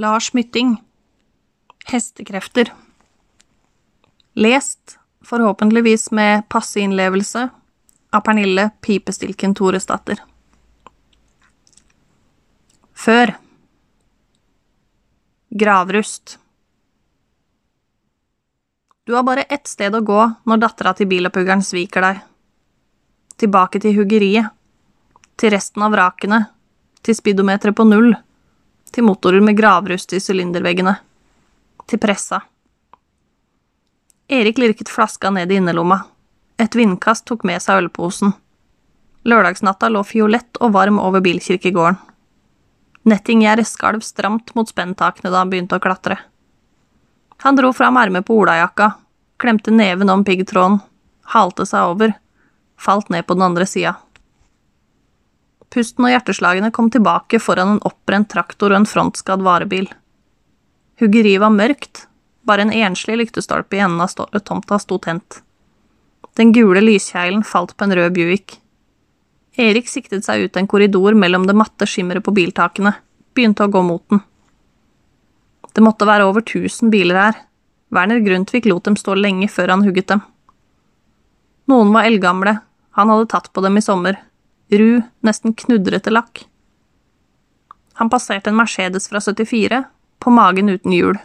Lars Mytting. Hestekrefter. Lest, forhåpentligvis med passe innlevelse, av Pernille Pipestilken Toresdatter. Før. Gravrust. Du har bare ett sted å gå når dattera til bilopphuggeren sviker deg. Tilbake til huggeriet. Til resten av vrakene. Til speedometeret på null. Til motorer med gravrust i sylinderveggene. Til pressa. Erik lirket flaska ned i innerlomma. Et vindkast tok med seg ølposen. Lørdagsnatta lå fiolett og varm over bilkirkegården. Nettinggjerdet skalv stramt mot spenntakene da han begynte å klatre. Han dro fram ermet på olajakka, klemte neven om piggtråden, halte seg over, falt ned på den andre sida. Pusten og hjerteslagene kom tilbake foran en oppbrent traktor og en frontskadd varebil. Huggeriet var mørkt, bare en enslig lyktestolpe i enden av tomta sto tent. Den gule lyskjeglen falt på en rød Buick. Erik siktet seg ut en korridor mellom det matte skimmeret på biltakene, begynte å gå mot den. Det måtte være over tusen biler her. Werner Grundtvig lot dem stå lenge før han hugget dem. Noen var eldgamle, han hadde tatt på dem i sommer. Ru, nesten knudrete lakk. Han passerte en Mercedes fra 74, på magen uten hjul.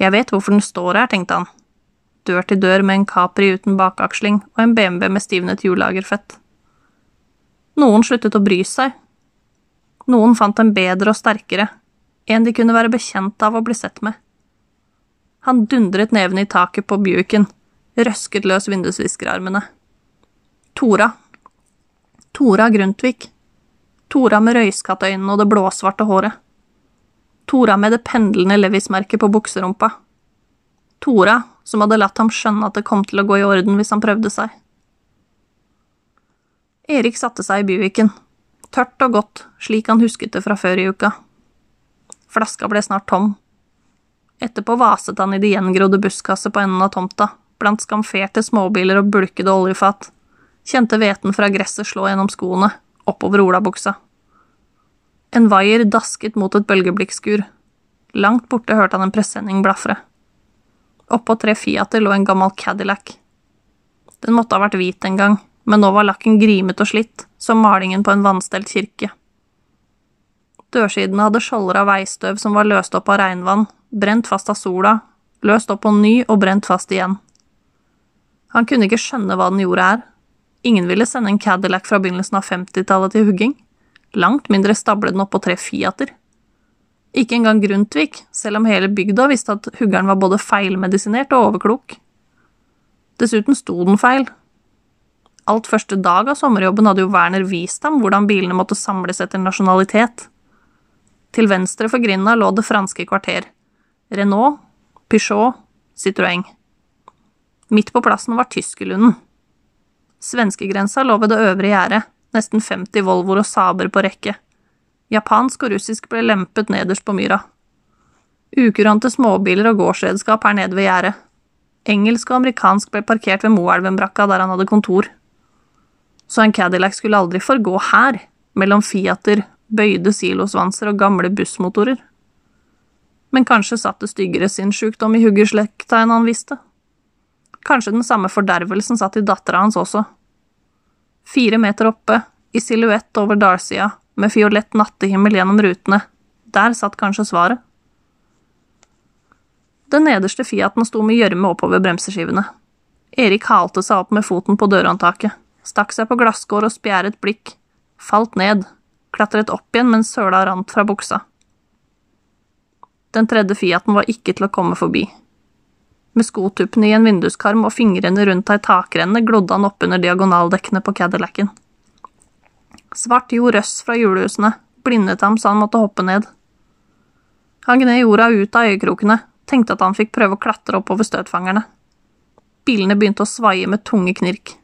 Jeg vet hvorfor den står her, tenkte han. Dør til dør med en Capri uten bakaksling og en BMW med stivnet hjullagerfett. Noen sluttet å bry seg. Noen fant en bedre og sterkere, en de kunne være bekjent av å bli sett med. Han dundret nevene i taket på Buicken, røsket løs vindusviskerarmene. Tora. Tora Grundtvig. Tora med røyskattøynene og det blåsvarte håret. Tora med det pendlende Levis-merket på bukserumpa. Tora som hadde latt ham skjønne at det kom til å gå i orden hvis han prøvde seg. Erik satte seg i Buicken, tørt og godt, slik han husket det fra før i uka. Flaska ble snart tom. Etterpå vaset han i de gjengrodde buskaset på enden av tomta, blant skamferte småbiler og bulkede oljefat, kjente hveten fra gresset slå gjennom skoene, oppover olabuksa. En vaier dasket mot et bølgeblikkskur. Langt borte hørte han en presenning blafre. Oppå tre Fiater lå en gammel Cadillac. Den måtte ha vært hvit en gang, men nå var lakken grimet og slitt, som malingen på en vannstelt kirke. Dørsidene hadde skjolder av veistøv som var løst opp av regnvann, brent fast av sola, løst opp på ny og brent fast igjen. Han kunne ikke skjønne hva den gjorde her. Ingen ville sende en Cadillac fra begynnelsen av 50-tallet til hugging. Langt mindre stable den oppå tre Fiater. Ikke engang Grundtvig, selv om hele bygda visste at huggeren var både feilmedisinert og overklok. Dessuten sto den feil. Alt første dag av sommerjobben hadde jo Werner vist ham hvordan bilene måtte samles etter nasjonalitet. Til venstre for grinda lå det franske kvarter. Renault, Peugeot, Citroën. Midt på plassen var Tyskerlunden. Svenskegrensa lå ved det øvre gjerdet, nesten 50 Volvoer og Saber på rekke. Japansk og russisk ble lempet nederst på myra. Ukurante småbiler og gårdsredskap her nede ved gjerdet. Engelsk og amerikansk ble parkert ved Moelven-brakka der han hadde kontor. Så en Cadillac skulle aldri forgå her, mellom Fiater, bøyde silosvanser og gamle bussmotorer. Men kanskje satt det styggere sinnssjukdom i huggerslekta enn han visste. Kanskje den samme fordervelsen satt i dattera hans også. Fire meter oppe, i silhuett over dalsida, med fiolett nattehimmel gjennom rutene, der satt kanskje svaret. Den nederste Fiaten sto med gjørme oppover bremseskivene. Erik halte seg opp med foten på dørhåndtaket, stakk seg på glasskår og spjæret blikk, falt ned, klatret opp igjen mens søla rant fra buksa. Den tredje Fiaten var ikke til å komme forbi. Med skotuppene i en vinduskarm og fingrene rundt ei takrenne glodde han oppunder diagonaldekkene på Cadillacen. Svart jord røss fra julehusene blindet ham så han måtte hoppe ned. Han gned jorda ut av øyekrokene, tenkte at han fikk prøve å klatre oppover støtfangerne. Bilene begynte å svaie med tunge knirk.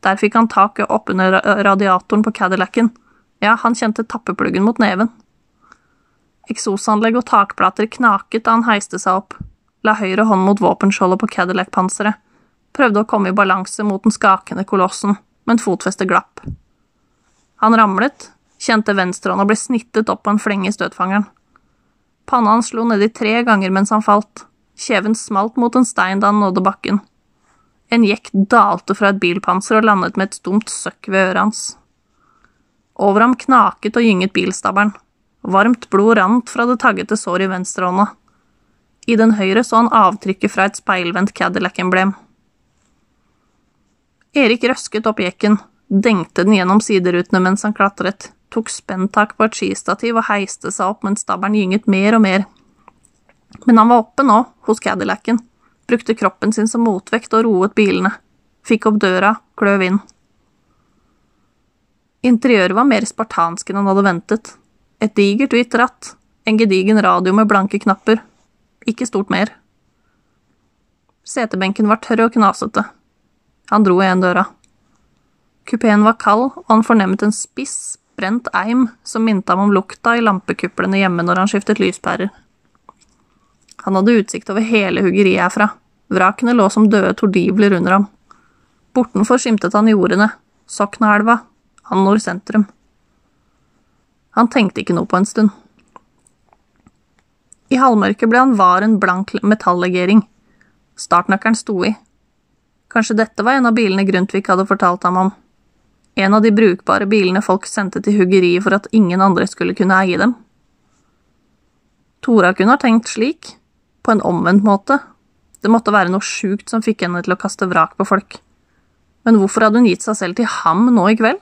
Der fikk han taket oppunder radiatoren på Cadillacen, ja, han kjente tappepluggen mot neven. Eksosanlegg og takplater knaket da han heiste seg opp, la høyre hånd mot våpenskjoldet på Cadillac-panseret, prøvde å komme i balanse mot den skakende kolossen, men fotfestet glapp. Han ramlet, kjente venstrehånda bli snittet opp på en flenge i støtfangeren. Panna hans slo nedi tre ganger mens han falt. Kjeven smalt mot en stein da han nådde bakken. En jekk dalte fra et bilpanser og landet med et stumt søkk ved øret hans. Over ham knaket og gynget bilstabberen. Varmt blod rant fra det taggete såret i venstrehånda. I den høyre så han avtrykket fra et speilvendt Cadillac-emblem. Erik røsket opp jekken, dengte den gjennom siderutene mens han klatret, tok spenntak på et skistativ og heiste seg opp mens stabberen gynget mer og mer. Men han var oppe nå, hos Cadillacen, brukte kroppen sin som motvekt og roet bilene, fikk opp døra, kløv inn. Interiøret var mer spartansk enn han hadde ventet. Et digert hvitt ratt, en gedigen radio med blanke knapper. Ikke stort mer. Setebenken var tørr og knasete. Han dro igjen døra. Kupeen var kald, og han fornemmet en spiss, brent eim som minte ham om lukta i lampekuplene hjemme når han skiftet lyspærer. Han hadde utsikt over hele huggeriet herfra. Vrakene lå som døde tordivler under ham. Bortenfor skimtet han jordene, Soknaelva, Annor sentrum. Han tenkte ikke noe på en stund. Halvmørket ble han var en blank metallegering. Startnøkkelen sto i. Kanskje dette var en av bilene Grundtvig hadde fortalt ham om. En av de brukbare bilene folk sendte til huggeriet for at ingen andre skulle kunne eie dem. Tora kunne ha tenkt slik, på en omvendt måte. Det måtte være noe sjukt som fikk henne til å kaste vrak på folk. Men hvorfor hadde hun gitt seg selv til ham nå i kveld?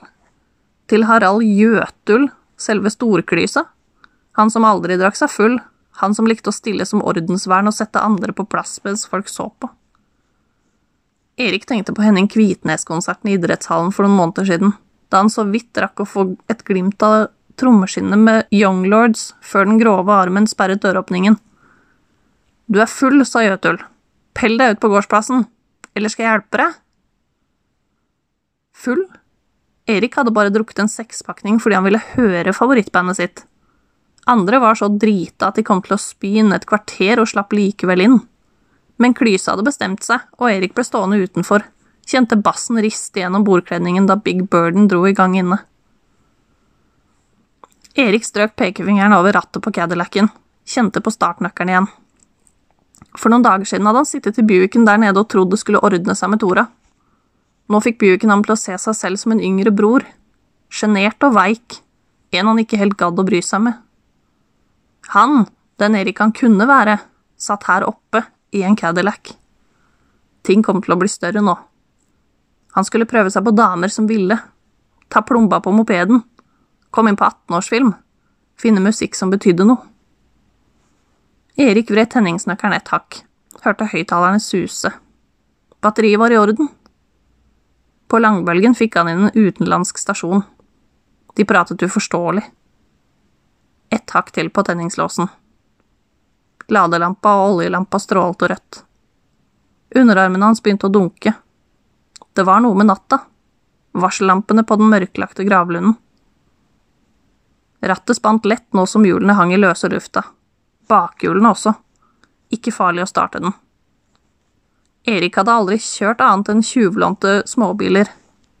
Til Harald Jøtul, selve storklysa? Han som aldri drakk seg full, han som likte å stille som ordensvern og sette andre på plass mens folk så på. Erik tenkte på Henning Kvitnes-konserten i idrettshallen for noen måneder siden, da han så vidt rakk å få et glimt av trommeskinnet med Young Lords før den grove armen sperret døråpningen. Du er full, sa Jøtul. Pell deg ut på gårdsplassen, eller skal jeg hjelpe deg? Full? Erik hadde bare drukket en sekspakning fordi han ville høre favorittbandet sitt. Andre var så drita at de kom til å spy innen et kvarter og slapp likevel inn. Men Klyse hadde bestemt seg, og Erik ble stående utenfor, kjente bassen riste gjennom bordkledningen da Big Burden dro i gang inne. Erik strøk pekefingeren over rattet på Cadillacen, kjente på startnøkkelen igjen. For noen dager siden hadde han sittet i Buicken der nede og trodd det skulle ordne seg med Tora. Nå fikk Buicken ham til å se seg selv som en yngre bror, sjenert og veik, en han ikke helt gadd å bry seg med. Han, den Erik han kunne være, satt her oppe i en Cadillac. Ting kom til å bli større nå. Han skulle prøve seg på damer som ville, ta plomba på mopeden, komme inn på 18-årsfilm, finne musikk som betydde noe. Erik vred tenningsnøkkelen et hakk, hørte høyttalerne suse. Batteriet var i orden. På langbølgen fikk han inn en utenlandsk stasjon. De pratet uforståelig. Ett hakk til på tenningslåsen. Ladelampa og oljelampa strålte rødt. Underarmene hans begynte å dunke. Det var noe med natta. Varsellampene på den mørklagte gravlunden. Rattet spant lett nå som hjulene hang i løse lufta. Bakhjulene også. Ikke farlig å starte den. Erik hadde aldri kjørt annet enn tjuvlånte småbiler.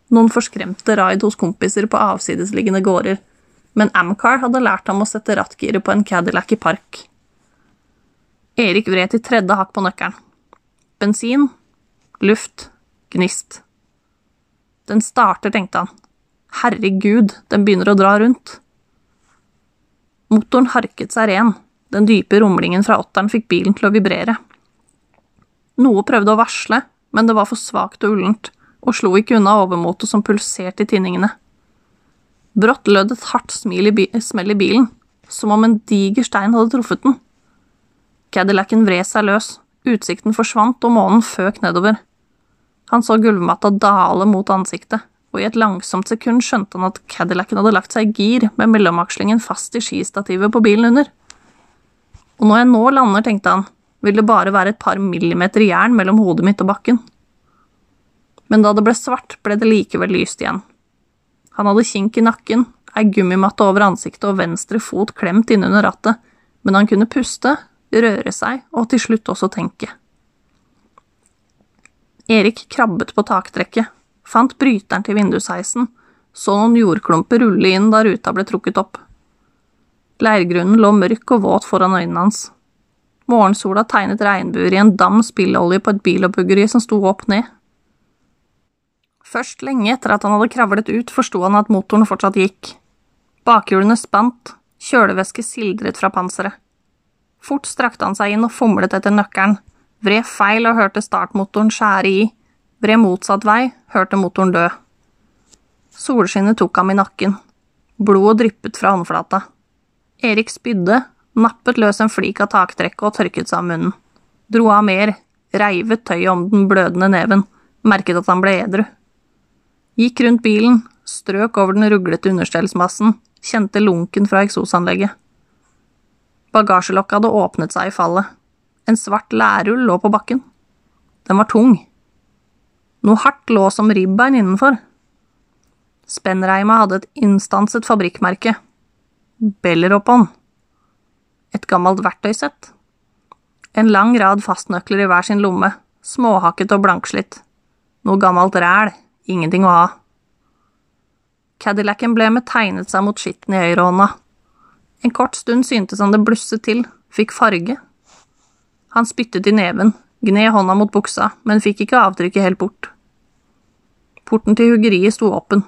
Noen forskremte raid hos kompiser på avsidesliggende gårder. Men Amcar hadde lært ham å sette rattgiret på en Cadillac i park. Erik vred til tredje hakk på nøkkelen. Bensin, luft, gnist. Den starter, tenkte han. Herregud, den begynner å dra rundt. Motoren harket seg ren, den dype rumlingen fra åtteren fikk bilen til å vibrere. Noe prøvde å varsle, men det var for svakt og ullent, og slo ikke unna overmotet som pulserte i tinningene. Brått lød et hardt smil i smell i bilen, som om en diger stein hadde truffet den. Cadillacen vred seg løs, utsikten forsvant og månen føk nedover. Han så gulvmatta dale mot ansiktet, og i et langsomt sekund skjønte han at Cadillacen hadde lagt seg i gir med mellomakslingen fast i skistativet på bilen under. Og når jeg nå lander, tenkte han, vil det bare være et par millimeter jern mellom hodet mitt og bakken. Men da det ble svart, ble det likevel lyst igjen. Han hadde kink i nakken, ei gummimatte over ansiktet og venstre fot klemt innunder rattet, men han kunne puste, røre seg og til slutt også tenke. Erik krabbet på taktrekket, fant bryteren til vindusheisen, så noen jordklumper rulle inn da ruta ble trukket opp. Leirgrunnen lå mørk og våt foran øynene hans. Morgensola tegnet regnbuer i en dam spillolje på et bilopphuggeri som sto opp ned. Først lenge etter at han hadde kravlet ut, forsto han at motoren fortsatt gikk. Bakhjulene spant, kjølevæske sildret fra panseret. Fort strakte han seg inn og fomlet etter nøkkelen, vred feil og hørte startmotoren skjære i, vred motsatt vei, hørte motoren dø. Solskinnet tok ham i nakken. Blodet dryppet fra håndflata. Erik spydde, nappet løs en flik av taktrekket og tørket seg av munnen. Dro av mer, reivet tøyet om den blødende neven, merket at han ble edru. Gikk rundt bilen, strøk over den ruglete understellsmassen, kjente lunken fra eksosanlegget. Bagasjelokket hadde åpnet seg i fallet. En svart lærull lå på bakken. Den var tung. Noe hardt lå som ribbein innenfor. Spennreima hadde et innstanset fabrikkmerke. Belleropon. Et gammelt verktøysett. En lang rad fastnøkler i hver sin lomme, småhakket og blankslitt. Noe gammelt ræl, ingenting å ha. Cadillacen ble med tegnet seg mot skitten i høyrehånda. En kort stund syntes han det blusset til, fikk farge. Han spyttet i neven, gned hånda mot buksa, men fikk ikke avtrykket helt bort. Porten til huggeriet sto åpen.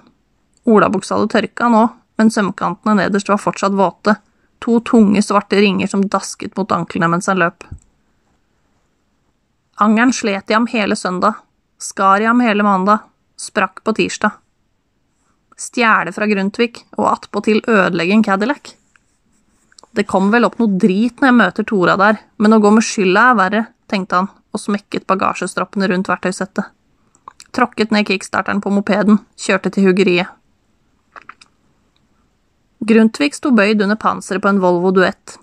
Olabuksa hadde tørka nå, men sømkantene nederst var fortsatt våte, to tunge, svarte ringer som dasket mot anklene mens han løp. Angeren slet i ham hele søndag, skar i ham hele mandag, sprakk på tirsdag. Stjele fra Grundtvig og attpåtil ødelegge en Cadillac. Det kom vel opp noe drit når jeg møter Tora der, men å gå med skylda er verre, tenkte han og smekket bagasjestroppene rundt verktøysettet. Tråkket ned kickstarteren på mopeden, kjørte til huggeriet. Grundtvig sto bøyd under panseret på en Volvo Duett.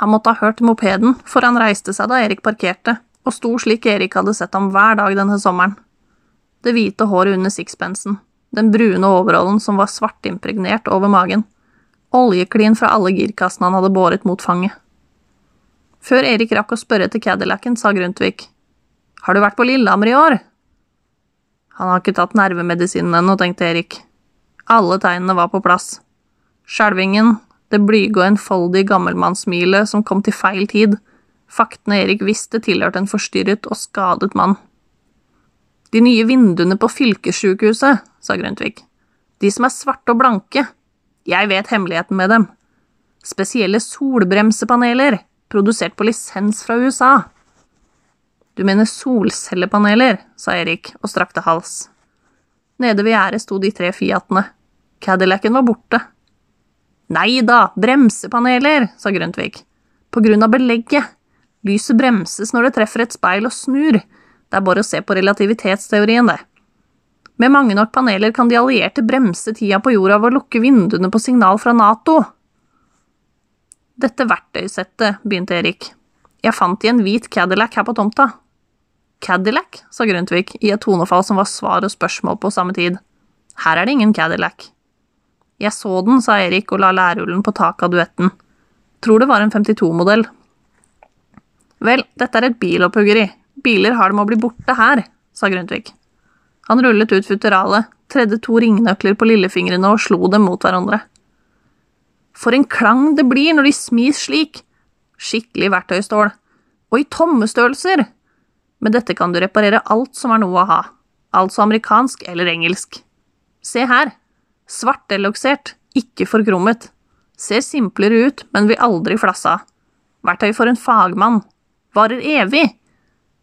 Han måtte ha hørt mopeden, for han reiste seg da Erik parkerte, og sto slik Erik hadde sett ham hver dag denne sommeren. Det hvite håret under sixpensen, den brune overholden som var svartimpregnert over magen, oljeklin fra alle girkassene han hadde båret mot fanget. Før Erik rakk å spørre etter Cadillacen, sa Grundtvig, Har du vært på Lillehammer i år? Han har ikke tatt nervemedisinen ennå, tenkte Erik. Alle tegnene var på plass. Skjelvingen, det blyge og enfoldige gammelmannssmilet som kom til feil tid, faktene Erik visste tilhørte en forstyrret og skadet mann. De nye vinduene på fylkessjukehuset, sa Grundtvig. De som er svarte og blanke. Jeg vet hemmeligheten med dem. Spesielle solbremsepaneler, produsert på lisens fra USA. Du mener solcellepaneler, sa Erik og strakte hals. Nede ved gjerdet sto de tre Fiatene. Cadillacen var borte. Nei da, bremsepaneler, sa Grundtvig. På grunn av belegget. Lyset bremses når det treffer et speil og snur. Det er bare å se på relativitetsteorien, det. Med mange nok paneler kan de allierte bremse tida på jorda ved å lukke vinduene på signal fra Nato. Dette verktøysettet, begynte Erik. Jeg fant i en hvit Cadillac her på tomta. Cadillac, sa Grundtvig i et tonefall som var svar og spørsmål på samme tid. Her er det ingen Cadillac. Jeg så den, sa Erik og la lærullen på taket av duetten. Tror det var en 52-modell. Vel, dette er et bilopphuggeri. Biler har det med å bli borte her, sa Grundtvig. Han rullet ut futteralet, tredde to ringnøkler på lillefingrene og slo dem mot hverandre. For en klang det blir når de smis slik! Skikkelig verktøystål. Og i tommestørrelser! Med dette kan du reparere alt som er noe å ha, altså amerikansk eller engelsk. Se her! Svarteloksert, ikke forkrummet. Ser simplere ut, men vil aldri flasse av. Verktøy for en fagmann. Varer evig.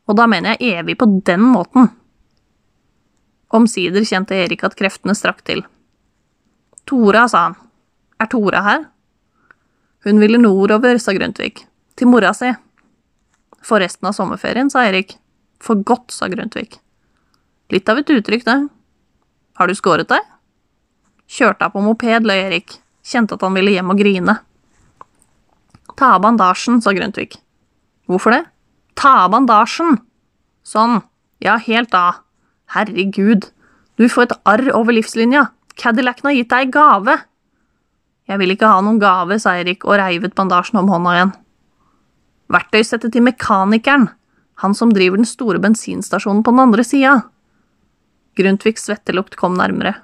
Og da mener jeg evig på den måten. Omsider kjente Erik at kreftene strakk til. Tora, sa han. Er Tora her? Hun ville nordover, sa Grundtvig. Til mora si. For resten av sommerferien, sa Erik. For godt, sa Grundtvig. Litt av et uttrykk, det. Har du skåret deg? Kjørte av på moped, løy Erik. Kjente at han ville hjem og grine. Ta av bandasjen, sa Grundtvig. Hvorfor det? Ta av bandasjen! Sånn. Ja, helt av. Herregud. Du får et arr over livslinja. Cadillacen har gitt deg gave. Jeg vil ikke ha noen gave, sa Erik og reivet bandasjen om hånda igjen. Verktøysettet til mekanikeren, han som driver den store bensinstasjonen på den andre sida. Grundtvigs svettelukt kom nærmere.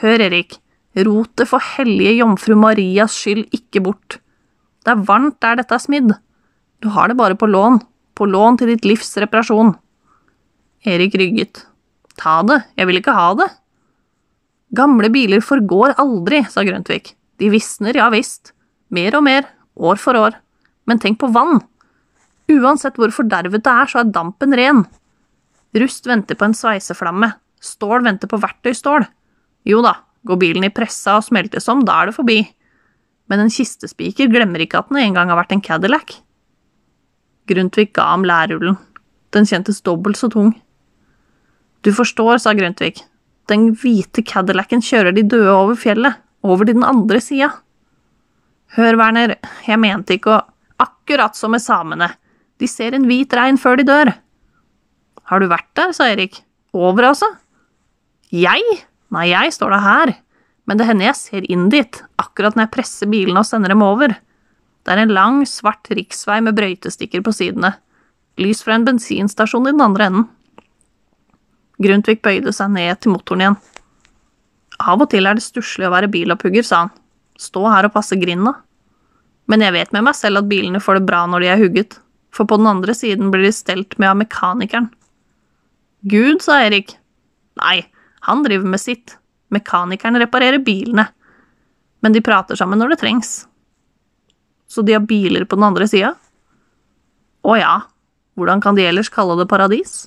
Hør, Erik, Rot det for hellige jomfru Marias skyld ikke bort. Det er varmt der dette er smidd. Du har det bare på lån, på lån til ditt livs reparasjon. Erik rygget. Ta det, jeg vil ikke ha det. Gamle biler forgår aldri, sa Grøntvik. De visner, ja visst. Mer og mer, år for år. Men tenk på vann. Uansett hvor fordervet det er, så er dampen ren. Rust venter på en sveiseflamme. Stål venter på verktøystål. Jo da, går bilen i pressa og smeltes om, da er det forbi. Men en kistespiker glemmer ikke at den en gang har vært en Cadillac. Grundtvig ga ham lærrullen. Den kjentes dobbelt så tung. Du forstår, sa Grundtvig. Den hvite Cadillacen kjører de døde over fjellet, over til den andre sida. Hør, Werner, jeg mente ikke å… Akkurat som med samene. De ser en hvit rein før de dør. Har du vært der, sa Erik. Over, altså? Jeg? Nei, jeg står da her. Men det hender jeg ser inn dit, akkurat når jeg presser bilene og sender dem over. Det er en lang, svart riksvei med brøytestikker på sidene. Lys fra en bensinstasjon i den andre enden. Grundtvig bøyde seg ned til motoren igjen. Av og til er det stusslig å være bilopphugger, sa han. Stå her og passe grinda. Men jeg vet med meg selv at bilene får det bra når de er hugget, for på den andre siden blir de stelt med av mekanikeren. Gud, sa Erik. Nei, han driver med sitt. Mekanikeren reparerer bilene. Men de prater sammen når det trengs. Så de har biler på den andre sida? Å ja, hvordan kan de ellers kalle det paradis?